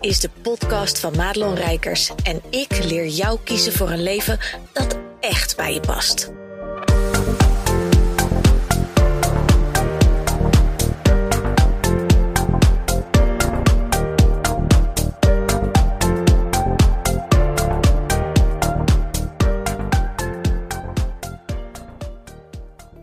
is de podcast van Madelon Rijkers en ik leer jou kiezen voor een leven dat echt bij je past.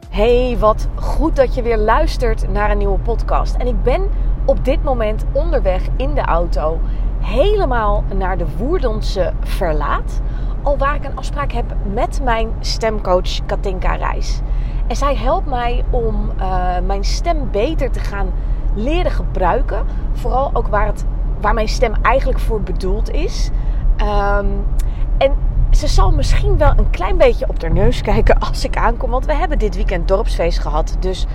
Hey, wat goed dat je weer luistert naar een nieuwe podcast. En ik ben op dit moment onderweg in de auto helemaal naar de Woerdense Verlaat. Al waar ik een afspraak heb met mijn stemcoach Katinka Reis. En zij helpt mij om uh, mijn stem beter te gaan leren gebruiken. Vooral ook waar, het, waar mijn stem eigenlijk voor bedoeld is. Um, en ze zal misschien wel een klein beetje op haar neus kijken als ik aankom. Want we hebben dit weekend dorpsfeest gehad. Dus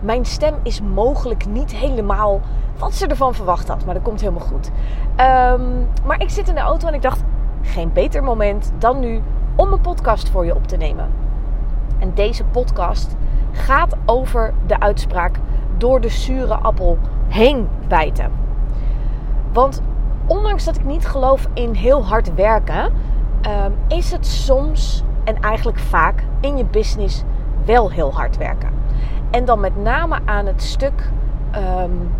mijn stem is mogelijk niet helemaal wat ze ervan verwacht had. Maar dat komt helemaal goed. Um, maar ik zit in de auto en ik dacht: geen beter moment dan nu om een podcast voor je op te nemen. En deze podcast gaat over de uitspraak door de zure appel heen bijten. Want ondanks dat ik niet geloof in heel hard werken, um, is het soms en eigenlijk vaak in je business wel heel hard werken. En dan met name aan het stuk um,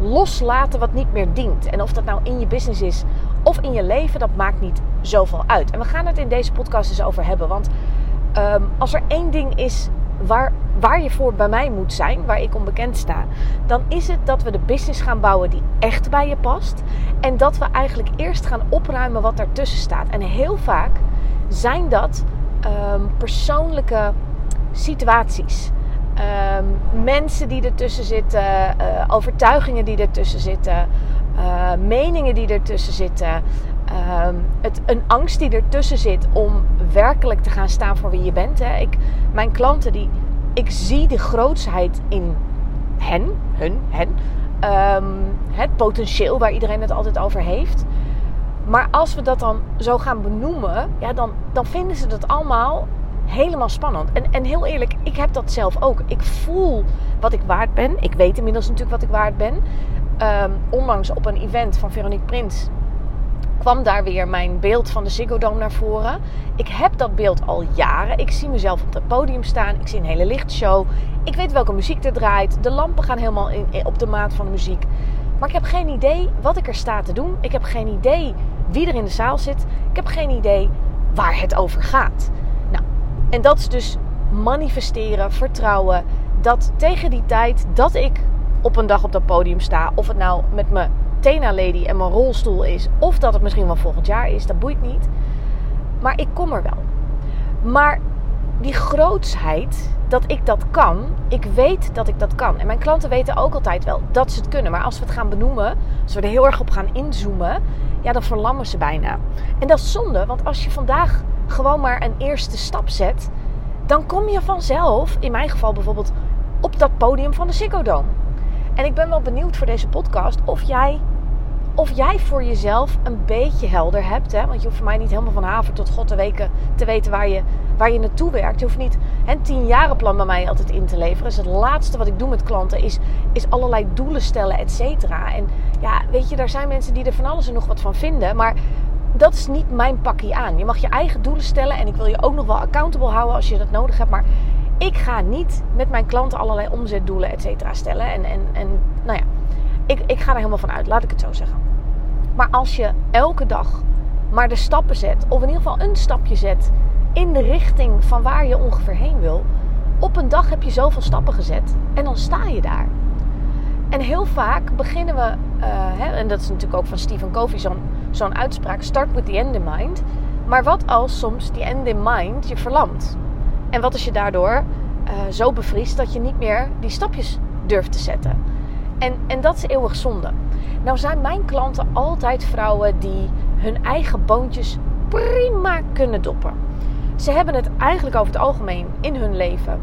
loslaten wat niet meer dient. En of dat nou in je business is of in je leven, dat maakt niet zoveel uit. En we gaan het in deze podcast eens over hebben. Want um, als er één ding is waar, waar je voor bij mij moet zijn, waar ik onbekend sta, dan is het dat we de business gaan bouwen die echt bij je past. En dat we eigenlijk eerst gaan opruimen wat daartussen staat. En heel vaak zijn dat um, persoonlijke situaties. Um, mensen die ertussen zitten, uh, overtuigingen die ertussen zitten, uh, meningen die ertussen zitten. Um, het, een angst die ertussen zit om werkelijk te gaan staan voor wie je bent. Hè. Ik, mijn klanten, die, ik zie de grootsheid in hen, hun, hen. Um, het potentieel waar iedereen het altijd over heeft. Maar als we dat dan zo gaan benoemen, ja, dan, dan vinden ze dat allemaal helemaal spannend. En, en heel eerlijk, ik heb dat zelf ook. Ik voel wat ik waard ben. Ik weet inmiddels natuurlijk wat ik waard ben. Um, onlangs op een event van Veronique Prins kwam daar weer mijn beeld van de Ziggo Dome naar voren. Ik heb dat beeld al jaren. Ik zie mezelf op het podium staan. Ik zie een hele lichtshow. Ik weet welke muziek er draait. De lampen gaan helemaal in, op de maat van de muziek. Maar ik heb geen idee wat ik er sta te doen. Ik heb geen idee wie er in de zaal zit. Ik heb geen idee waar het over gaat. En dat is dus manifesteren, vertrouwen. Dat tegen die tijd dat ik op een dag op dat podium sta, of het nou met mijn Tena Lady en mijn rolstoel is, of dat het misschien wel volgend jaar is, dat boeit niet. Maar ik kom er wel. Maar die grootsheid, dat ik dat kan, ik weet dat ik dat kan. En mijn klanten weten ook altijd wel dat ze het kunnen. Maar als we het gaan benoemen, als we er heel erg op gaan inzoomen, ja, dan verlammen ze bijna. En dat is zonde, want als je vandaag gewoon maar een eerste stap zet, dan kom je vanzelf, in mijn geval bijvoorbeeld, op dat podium van de Ziggo Dome. En ik ben wel benieuwd voor deze podcast of jij, of jij voor jezelf een beetje helder hebt. Hè? Want je hoeft voor mij niet helemaal van haven tot god te, weken, te weten waar je, waar je naartoe werkt. Je hoeft niet een tien jaren plan bij mij altijd in te leveren. Dus het laatste wat ik doe met klanten is, is allerlei doelen stellen, et cetera. En ja, weet je, daar zijn mensen die er van alles en nog wat van vinden. Maar dat is niet mijn pakje aan. Je mag je eigen doelen stellen. En ik wil je ook nog wel accountable houden als je dat nodig hebt. Maar ik ga niet met mijn klanten allerlei omzetdoelen, et cetera, stellen. En, en, en nou ja, ik, ik ga er helemaal van uit, laat ik het zo zeggen. Maar als je elke dag maar de stappen zet, of in ieder geval een stapje zet in de richting van waar je ongeveer heen wil, op een dag heb je zoveel stappen gezet en dan sta je daar. En heel vaak beginnen we, uh, hè, en dat is natuurlijk ook van Stephen Covey zo'n uitspraak, start with the end in mind. Maar wat als soms die end in mind je verlamt? En wat als je daardoor uh, zo bevriest dat je niet meer die stapjes durft te zetten? En, en dat is eeuwig zonde. Nou zijn mijn klanten altijd vrouwen die hun eigen boontjes prima kunnen doppen. Ze hebben het eigenlijk over het algemeen in hun leven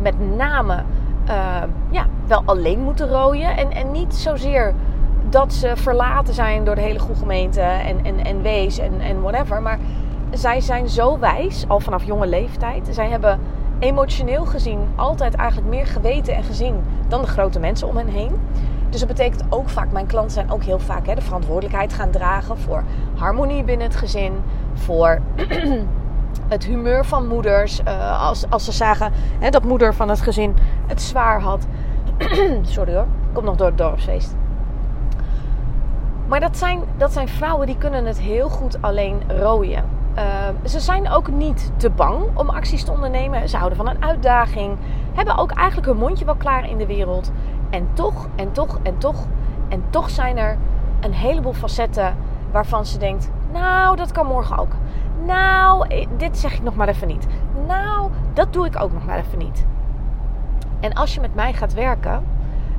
met name uh, ja, wel alleen moeten rooien. En, en niet zozeer dat ze verlaten zijn door de hele goede gemeente en, en, en wees en, en whatever. Maar zij zijn zo wijs, al vanaf jonge leeftijd. Zij hebben emotioneel gezien altijd eigenlijk meer geweten en gezien dan de grote mensen om hen heen. Dus dat betekent ook vaak, mijn klanten zijn ook heel vaak hè, de verantwoordelijkheid gaan dragen voor harmonie binnen het gezin, voor het humeur van moeders. Uh, als, als ze zagen hè, dat moeder van het gezin het zwaar had. Sorry hoor, komt nog door het dorpsfeest. Maar dat zijn, dat zijn vrouwen die kunnen het heel goed alleen rooien. Uh, ze zijn ook niet te bang om acties te ondernemen. Ze houden van een uitdaging. Hebben ook eigenlijk hun mondje wel klaar in de wereld. En toch, en toch, en toch, en toch zijn er een heleboel facetten waarvan ze denkt: Nou, dat kan morgen ook. Nou, eh, dit zeg ik nog maar even niet. Nou, dat doe ik ook nog maar even niet. En als je met mij gaat werken,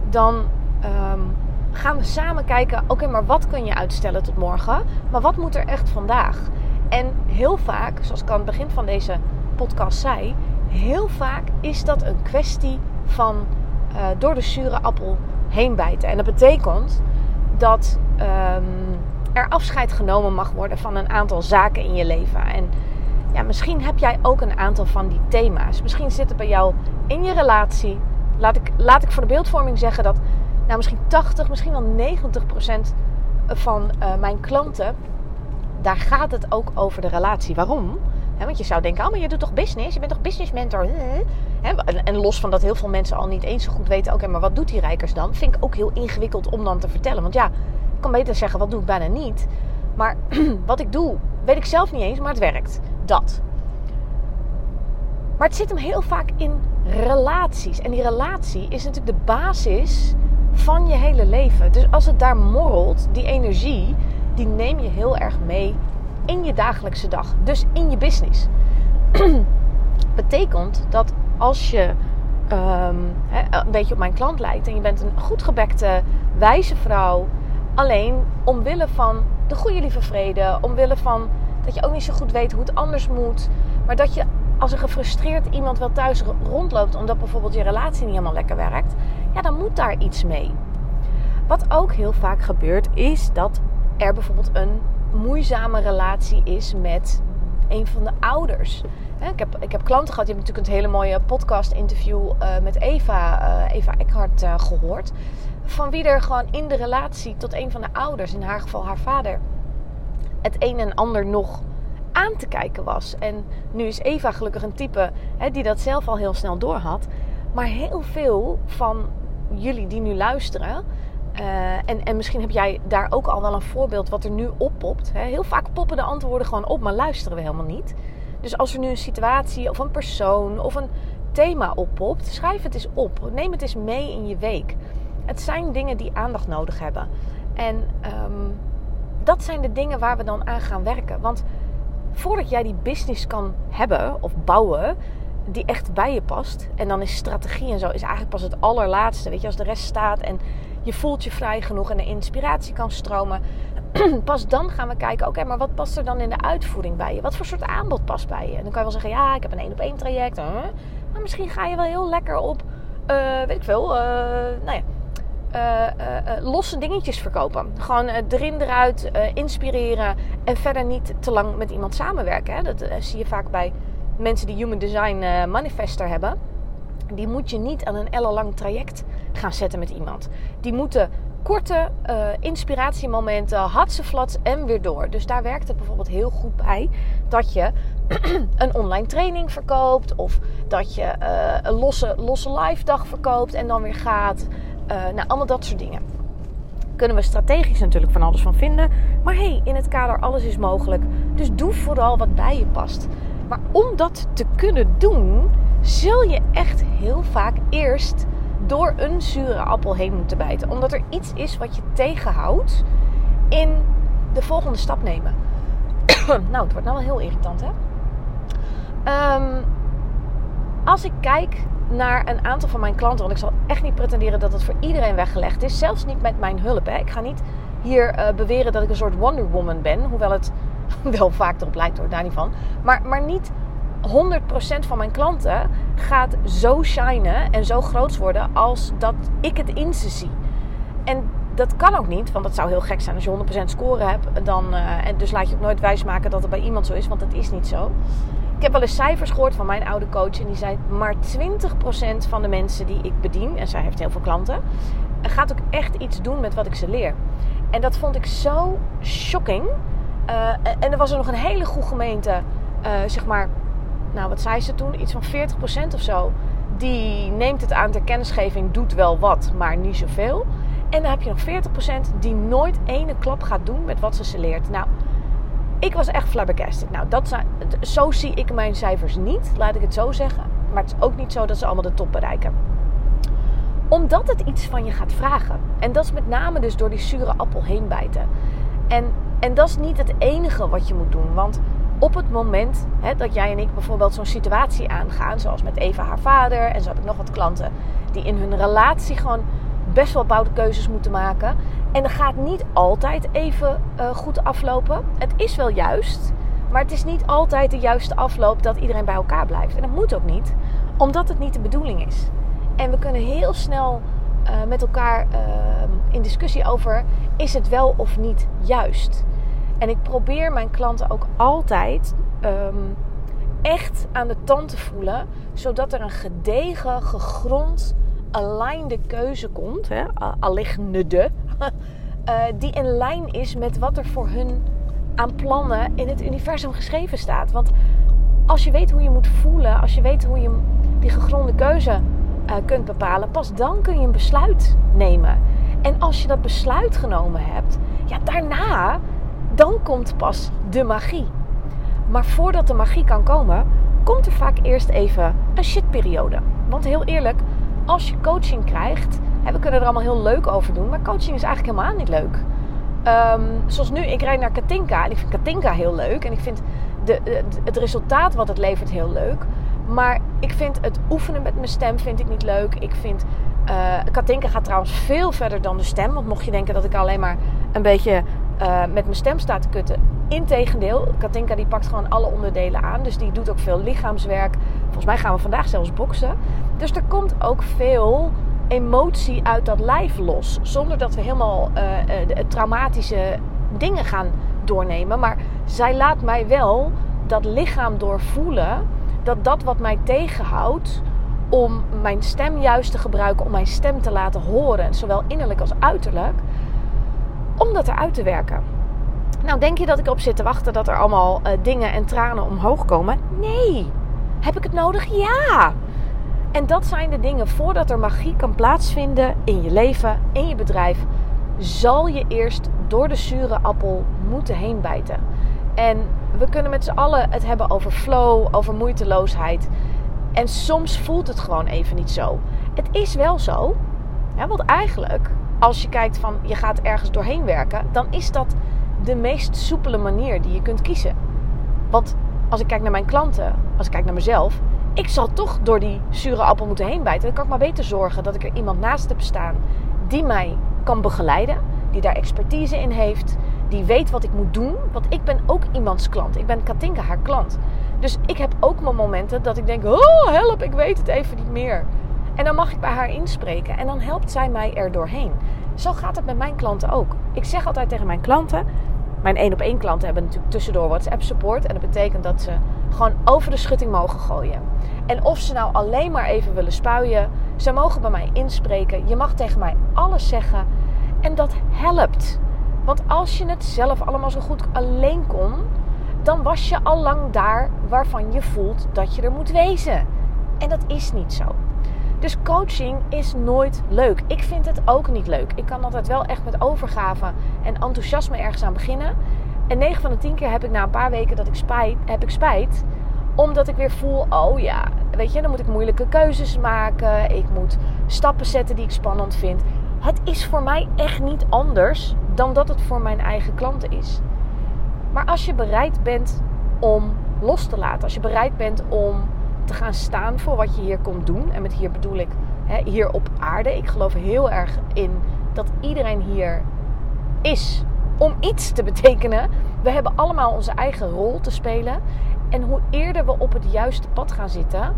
dan um, gaan we samen kijken: oké, maar wat kun je uitstellen tot morgen? Maar wat moet er echt vandaag? En heel vaak, zoals ik aan het begin van deze podcast zei, heel vaak is dat een kwestie van uh, door de zure appel heen bijten. En dat betekent dat um, er afscheid genomen mag worden van een aantal zaken in je leven. En ja, misschien heb jij ook een aantal van die thema's. Misschien zit het bij jou in je relatie. Laat ik, laat ik voor de beeldvorming zeggen dat nou, misschien 80, misschien wel 90 procent van uh, mijn klanten, daar gaat het ook over de relatie. Waarom? want je zou denken, oh, maar je doet toch business? Je bent toch business mentor? en, los van dat heel veel mensen al niet eens zo goed weten... oké, maar wat doet die rijkers dan? Vind ik ook heel ingewikkeld om dan te vertellen. Want ja, ik kan beter zeggen, wat doe ik bijna niet? Maar wat ik doe, weet ik zelf niet eens, maar het werkt. Dat. Maar het zit hem heel vaak in relaties. En die relatie is natuurlijk de basis van je hele leven. Dus als het daar morrelt, die energie, die neem je heel erg mee in je dagelijkse dag. Dus in je business. Betekent dat als je um, een beetje op mijn klant lijkt en je bent een goed gebekte, wijze vrouw, alleen omwille van de goede lieve vrede, omwille van dat je ook niet zo goed weet hoe het anders moet, maar dat je als een gefrustreerd iemand wel thuis rondloopt omdat bijvoorbeeld je relatie niet helemaal lekker werkt, ja, dan moet daar iets mee. Wat ook heel vaak gebeurt, is dat er bijvoorbeeld een moeizame relatie is met een van de ouders. Ik heb, ik heb klanten gehad, je hebt natuurlijk een hele mooie podcast-interview uh, met Eva, uh, Eva Eckhart uh, gehoord. Van wie er gewoon in de relatie tot een van de ouders, in haar geval haar vader, het een en ander nog aan te kijken was. En nu is Eva gelukkig een type die dat zelf al heel snel door had. Maar heel veel van jullie die nu luisteren, uh, en, en misschien heb jij daar ook al wel een voorbeeld wat er nu oppopt. Hè? Heel vaak poppen de antwoorden gewoon op, maar luisteren we helemaal niet. Dus als er nu een situatie of een persoon of een thema oppopt, schrijf het eens op. Neem het eens mee in je week. Het zijn dingen die aandacht nodig hebben. En um, dat zijn de dingen waar we dan aan gaan werken. Want voordat jij die business kan hebben of bouwen die echt bij je past. En dan is strategie en zo is eigenlijk pas het allerlaatste. Weet je, als de rest staat en je voelt je vrij genoeg en de inspiratie kan stromen. Pas dan gaan we kijken, oké, maar wat past er dan in de uitvoering bij je? Wat voor soort aanbod past bij je? En dan kan je wel zeggen, ja, ik heb een één op één traject. Maar misschien ga je wel heel lekker op, uh, weet ik veel, uh, nou ja, uh, losse dingetjes verkopen. Gewoon erin, eruit, inspireren en verder niet te lang met iemand samenwerken. Hè? Dat zie je vaak bij mensen die Human Design Manifester hebben die moet je niet aan een ellenlang traject gaan zetten met iemand. Die moeten korte uh, inspiratiemomenten, hatseflats en weer door. Dus daar werkt het bijvoorbeeld heel goed bij dat je een online training verkoopt of dat je uh, een losse, losse live dag verkoopt en dan weer gaat. Uh, nou, allemaal dat soort dingen. Kunnen we strategisch natuurlijk van alles van vinden. Maar hey, in het kader alles is mogelijk. Dus doe vooral wat bij je past. Maar om dat te kunnen doen, zul je echt heel vaak eerst door een zure appel heen moeten bijten. Omdat er iets is wat je tegenhoudt in de volgende stap nemen. nou, het wordt nou wel heel irritant, hè? Um, als ik kijk naar een aantal van mijn klanten, want ik zal echt niet pretenderen dat het voor iedereen weggelegd is, zelfs niet met mijn hulp. Hè. Ik ga niet hier uh, beweren dat ik een soort Wonder Woman ben, hoewel het wel vaak erop lijkt hoor, daar niet van. Maar, maar niet 100% van mijn klanten gaat zo shinen en zo groot worden als dat ik het in ze zie. En dat kan ook niet, want dat zou heel gek zijn als je 100% score hebt. Dan, uh, en dus laat je ook nooit wijsmaken dat het bij iemand zo is, want dat is niet zo. Ik heb wel eens cijfers gehoord van mijn oude coach en die zei maar 20% van de mensen die ik bedien, en zij heeft heel veel klanten, gaat ook echt iets doen met wat ik ze leer. En dat vond ik zo shocking. Uh, en er was er nog een hele goede gemeente, uh, zeg maar, nou wat zei ze toen? Iets van 40% of zo. Die neemt het aan ter kennisgeving, doet wel wat, maar niet zoveel. En dan heb je nog 40% die nooit ene klap gaat doen met wat ze ze leert. Nou, ik was echt flabbergasted. Nou, dat zo zie ik mijn cijfers niet, laat ik het zo zeggen. Maar het is ook niet zo dat ze allemaal de top bereiken. Omdat het iets van je gaat vragen. En dat is met name dus door die zure appel heen bijten. En, en dat is niet het enige wat je moet doen. Want op het moment hè, dat jij en ik bijvoorbeeld zo'n situatie aangaan, zoals met Eva haar vader, en zo heb ik nog wat klanten die in hun relatie gewoon best wel bouwde keuzes moeten maken. En dat gaat niet altijd even uh, goed aflopen. Het is wel juist, maar het is niet altijd de juiste afloop dat iedereen bij elkaar blijft. En dat moet ook niet, omdat het niet de bedoeling is. En we kunnen heel snel uh, met elkaar uh, in discussie over: is het wel of niet juist? En ik probeer mijn klanten ook altijd um, echt aan de tand te voelen, zodat er een gedegen, gegrond, alignede keuze komt, hè, alignende, uh, die in lijn is met wat er voor hun aan plannen in het universum geschreven staat. Want als je weet hoe je moet voelen, als je weet hoe je die gegronde keuze uh, kunt bepalen, pas dan kun je een besluit nemen. En als je dat besluit genomen hebt, ja, daarna dan komt pas de magie. Maar voordat de magie kan komen, komt er vaak eerst even een shitperiode. Want heel eerlijk, als je coaching krijgt, hè, we kunnen er allemaal heel leuk over doen, maar coaching is eigenlijk helemaal niet leuk. Um, zoals nu, ik rijd naar Katinka en ik vind Katinka heel leuk. En ik vind de, het resultaat wat het levert heel leuk. Maar ik vind het oefenen met mijn stem vind ik niet leuk. Ik vind. Uh, Katinka gaat trouwens veel verder dan de stem. Want mocht je denken dat ik alleen maar een beetje uh, met mijn stem sta te kutten. Integendeel, Katinka die pakt gewoon alle onderdelen aan. Dus die doet ook veel lichaamswerk. Volgens mij gaan we vandaag zelfs boksen. Dus er komt ook veel emotie uit dat lijf los. Zonder dat we helemaal uh, uh, traumatische dingen gaan doornemen. Maar zij laat mij wel dat lichaam doorvoelen. Dat dat wat mij tegenhoudt om mijn stem juist te gebruiken. Om mijn stem te laten horen. Zowel innerlijk als uiterlijk om dat eruit te werken. Nou, denk je dat ik op zit te wachten dat er allemaal uh, dingen en tranen omhoog komen? Nee. Heb ik het nodig? Ja. En dat zijn de dingen voordat er magie kan plaatsvinden in je leven, in je bedrijf, zal je eerst door de zure appel moeten heen bijten. En we kunnen met z'n allen het hebben over flow, over moeiteloosheid. En soms voelt het gewoon even niet zo. Het is wel zo. Want eigenlijk als je kijkt van je gaat ergens doorheen werken, dan is dat de meest soepele manier die je kunt kiezen. Want als ik kijk naar mijn klanten, als ik kijk naar mezelf, ik zal toch door die zure appel moeten heen bijten. Dan kan ik maar beter zorgen dat ik er iemand naast heb staan die mij kan begeleiden, die daar expertise in heeft, die weet wat ik moet doen. Want ik ben ook iemands klant. Ik ben Katinka haar klant. Dus ik heb ook mijn momenten dat ik denk: oh help, ik weet het even niet meer. En dan mag ik bij haar inspreken en dan helpt zij mij er doorheen. Zo gaat het met mijn klanten ook. Ik zeg altijd tegen mijn klanten, mijn één op één klanten hebben natuurlijk tussendoor WhatsApp support. En dat betekent dat ze gewoon over de schutting mogen gooien. En of ze nou alleen maar even willen spuien, ze mogen bij mij inspreken. Je mag tegen mij alles zeggen. En dat helpt. Want als je het zelf allemaal zo goed alleen kon, dan was je al lang daar waarvan je voelt dat je er moet wezen. En dat is niet zo. Dus coaching is nooit leuk. Ik vind het ook niet leuk. Ik kan altijd wel echt met overgave en enthousiasme ergens aan beginnen. En 9 van de 10 keer heb ik na een paar weken dat ik spijt, heb ik spijt. Omdat ik weer voel, oh ja, weet je, dan moet ik moeilijke keuzes maken. Ik moet stappen zetten die ik spannend vind. Het is voor mij echt niet anders dan dat het voor mijn eigen klanten is. Maar als je bereid bent om los te laten, als je bereid bent om te gaan staan voor wat je hier komt doen. En met hier bedoel ik hè, hier op aarde. Ik geloof heel erg in dat iedereen hier is om iets te betekenen. We hebben allemaal onze eigen rol te spelen. En hoe eerder we op het juiste pad gaan zitten,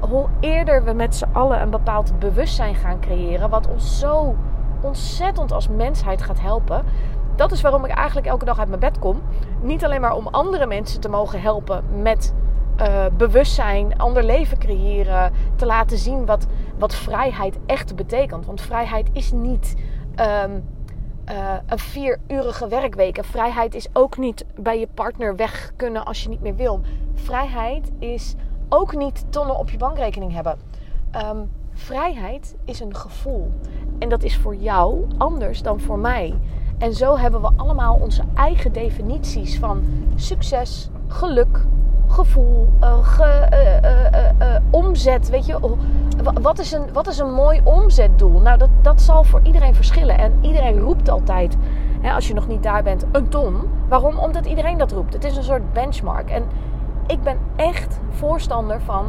hoe eerder we met z'n allen een bepaald bewustzijn gaan creëren, wat ons zo ontzettend als mensheid gaat helpen. Dat is waarom ik eigenlijk elke dag uit mijn bed kom. Niet alleen maar om andere mensen te mogen helpen met uh, bewustzijn, ander leven creëren. Te laten zien wat, wat vrijheid echt betekent. Want vrijheid is niet ehm, uh, een vierurige werkweek. En vrijheid is ook niet bij je partner weg kunnen als je niet meer wil. Vrijheid is ook niet tonnen op je bankrekening hebben. Um, vrijheid is een gevoel. En dat is voor jou anders dan voor mij. En zo hebben we allemaal onze eigen definities van succes, geluk, gevoel, uh, uh, omzet. Weet je, wat is, een, wat is een mooi omzetdoel? Nou, dat, dat zal voor iedereen verschillen. En iedereen roept altijd, hè, als je nog niet daar bent, een ton. Waarom? Omdat iedereen dat roept. Het is een soort benchmark. En ik ben echt voorstander van,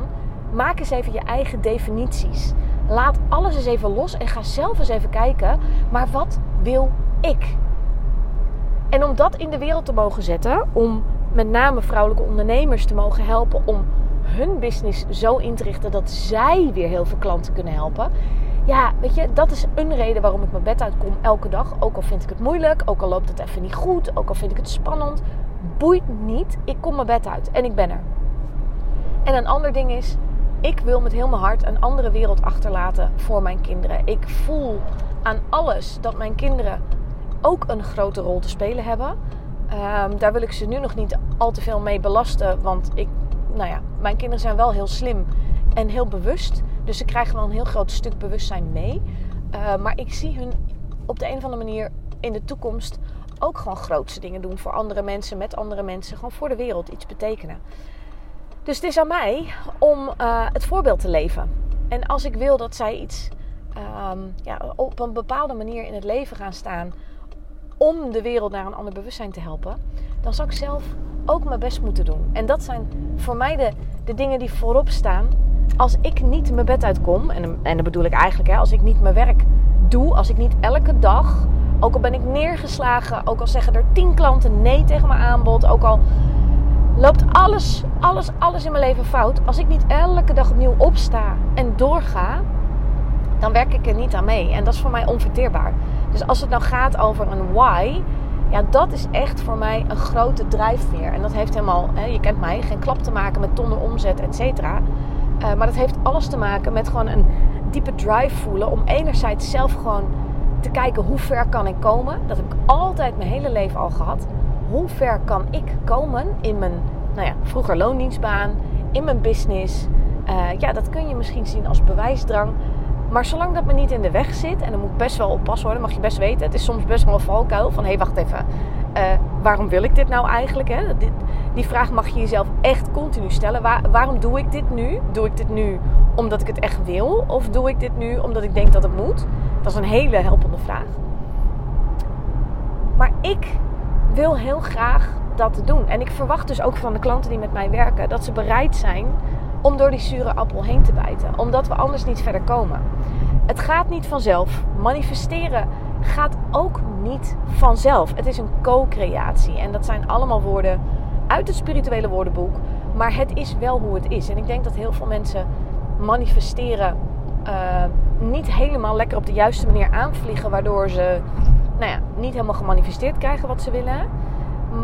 maak eens even je eigen definities. Laat alles eens even los en ga zelf eens even kijken, maar wat wil ik? En om dat in de wereld te mogen zetten, om met name vrouwelijke ondernemers te mogen helpen om hun business zo in te richten dat zij weer heel veel klanten kunnen helpen. Ja, weet je, dat is een reden waarom ik mijn bed uitkom elke dag. Ook al vind ik het moeilijk, ook al loopt het even niet goed, ook al vind ik het spannend. Boeit niet, ik kom mijn bed uit en ik ben er. En een ander ding is, ik wil met heel mijn hart een andere wereld achterlaten voor mijn kinderen. Ik voel aan alles dat mijn kinderen ook een grote rol te spelen hebben. Um, daar wil ik ze nu nog niet al te veel mee belasten. Want ik, nou ja, mijn kinderen zijn wel heel slim en heel bewust. Dus ze krijgen wel een heel groot stuk bewustzijn mee. Uh, maar ik zie hun op de een of andere manier in de toekomst ook gewoon grootste dingen doen voor andere mensen, met andere mensen. Gewoon voor de wereld iets betekenen. Dus het is aan mij om uh, het voorbeeld te leven. En als ik wil dat zij iets um, ja, op een bepaalde manier in het leven gaan staan om de wereld naar een ander bewustzijn te helpen, dan zal ik zelf ook mijn best moeten doen. En dat zijn voor mij de, de dingen die voorop staan. Als ik niet mijn bed uitkom, en, en dat bedoel ik eigenlijk, hè, als ik niet mijn werk doe, als ik niet elke dag, ook al ben ik neergeslagen, ook al zeggen er tien klanten nee tegen mijn aanbod, ook al loopt alles, alles, alles in mijn leven fout. Als ik niet elke dag opnieuw opsta en doorga, dan werk ik er niet aan mee. En dat is voor mij onverteerbaar. Dus als het nou gaat over een why, ja, dat is echt voor mij een grote drijfveer. En dat heeft helemaal, hè, je kent mij, geen klap te maken met tonnen omzet, et cetera. Uh, maar dat heeft alles te maken met gewoon een diepe drive voelen. Om enerzijds zelf gewoon te kijken hoe ver kan ik komen. Dat heb ik altijd mijn hele leven al gehad. Hoe ver kan ik komen in mijn, nou ja, vroeger loondienstbaan, in mijn business. Uh, ja, dat kun je misschien zien als bewijsdrang. Maar zolang dat me niet in de weg zit, en dan moet ik best wel oppassen hoor, mag je best weten. Het is soms best wel een valkuil van hé, hey, wacht even. Uh, waarom wil ik dit nou eigenlijk? Hè? die vraag mag je jezelf echt continu stellen. waarom doe ik dit nu? Doe ik dit nu omdat ik het echt wil? Of doe ik dit nu omdat ik denk dat het moet? Dat is een hele helpende vraag. Maar ik wil heel graag dat doen. En ik verwacht dus ook van de klanten die met mij werken dat ze bereid zijn om door die zure appel heen te bijten. Omdat we anders niet verder komen. Het gaat niet vanzelf. Manifesteren gaat ook niet vanzelf. Het is een co-creatie. En dat zijn allemaal woorden uit het spirituele woordenboek. Maar het is wel hoe het is. En ik denk dat heel veel mensen manifesteren uh, niet helemaal lekker op de juiste manier aanvliegen. Waardoor ze nou ja, niet helemaal gemanifesteerd krijgen wat ze willen.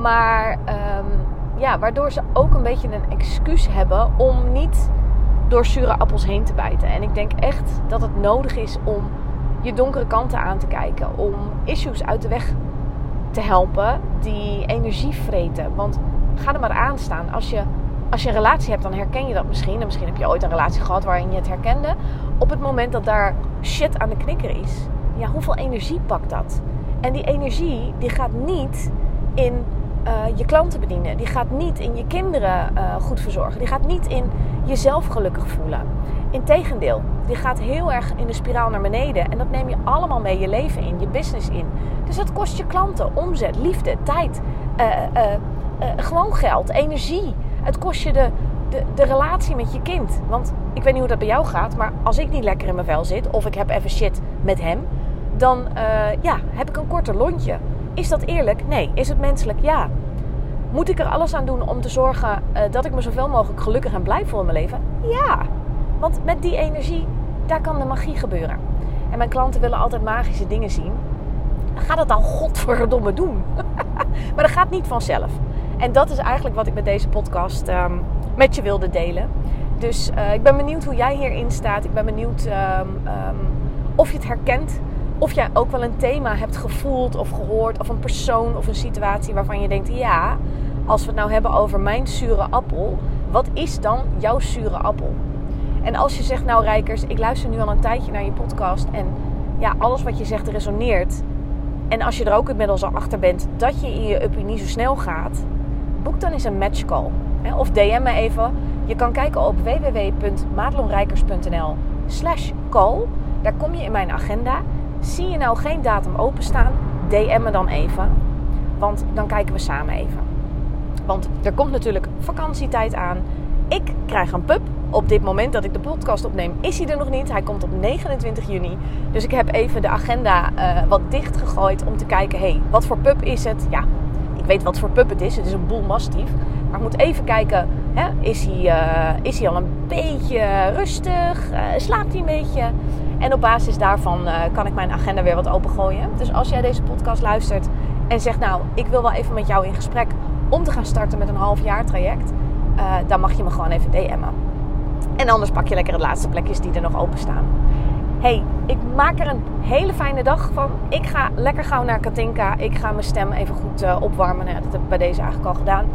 Maar um, ja, waardoor ze ook een beetje een excuus hebben om niet door zure appels heen te bijten. En ik denk echt dat het nodig is om je donkere kanten aan te kijken. Om issues uit de weg te helpen die energie vreten. Want ga er maar aan staan. Als je, als je een relatie hebt, dan herken je dat misschien. En misschien heb je ooit een relatie gehad waarin je het herkende. Op het moment dat daar shit aan de knikker is. Ja, hoeveel energie pakt dat? En die energie die gaat niet in uh, je klanten bedienen. Die gaat niet in je kinderen uh, goed verzorgen. Die gaat niet in jezelf gelukkig voelen. Integendeel, die gaat heel erg in de spiraal naar beneden. En dat neem je allemaal mee je leven in, je business in. Dus dat kost je klanten, omzet, liefde, tijd, uh, gewoon geld, energie. Het kost je de, de, de relatie met je kind. Want ik weet niet hoe dat bij jou gaat, maar als ik niet lekker in mijn vel zit of ik heb even shit met hem, dan ja, heb ik een korter lontje. Is dat eerlijk? Nee. Is het menselijk? Ja. Moet ik er alles aan doen om te zorgen uh, dat ik me zoveel mogelijk gelukkig en blij voel in mijn leven? Ja. Want met die energie, daar kan de magie gebeuren. En mijn klanten willen altijd magische dingen zien. Ga dat dan godverdomme doen. maar dat gaat niet vanzelf. En dat is eigenlijk wat ik met deze podcast ehm, met je wilde delen. Dus uh, ik ben benieuwd hoe jij hierin staat. Ik ben benieuwd um, um, of je het herkent. Of jij ook wel een thema hebt gevoeld of gehoord. Of een persoon of een situatie waarvan je denkt: ja, als we het nou hebben over mijn zure appel. Wat is dan jouw zure appel? En als je zegt: Nou, Rijkers, ik luister nu al een tijdje naar je podcast. En ja, alles wat je zegt resoneert. En als je er ook inmiddels al achter bent dat je in je uppie niet zo snel gaat, boek dan eens een match call. Of DM me even. Je kan kijken op www.madelonrijkers.nl slash call. Daar kom je in mijn agenda. Zie je nou geen datum openstaan, DM me dan even. Want dan kijken we samen even. Want er komt natuurlijk vakantietijd aan. Ik krijg een pup. Op dit moment dat ik de podcast opneem, is hij er nog niet. Hij komt op 29 juni. Dus ik heb even de agenda uh, wat dicht gegooid om te kijken: hé, hey, wat voor pup is het? Ja, ik weet wat voor pup het is. Het is een boel mastief. Maar ik moet even kijken: hè, is, hij, uh, is hij al een beetje rustig? Uh, slaapt hij een beetje? En op basis daarvan kan ik mijn agenda weer wat opengooien. Dus als jij deze podcast luistert en zegt: Nou, ik wil wel even met jou in gesprek om te gaan starten met een half jaar traject, dan mag je me gewoon even DM'en. En anders pak je lekker de laatste plekjes die er nog openstaan. hey, ik maak er een hele fijne dag van. Ik ga lekker gauw naar Katinka. Ik ga mijn stem even goed uh, opwarmen. Nou, dat heb ik bij deze eigenlijk al gedaan.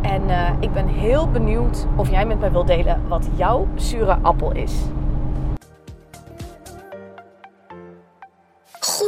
En ik ben heel benieuwd of jij met mij wilt delen wat jouw zure appel is.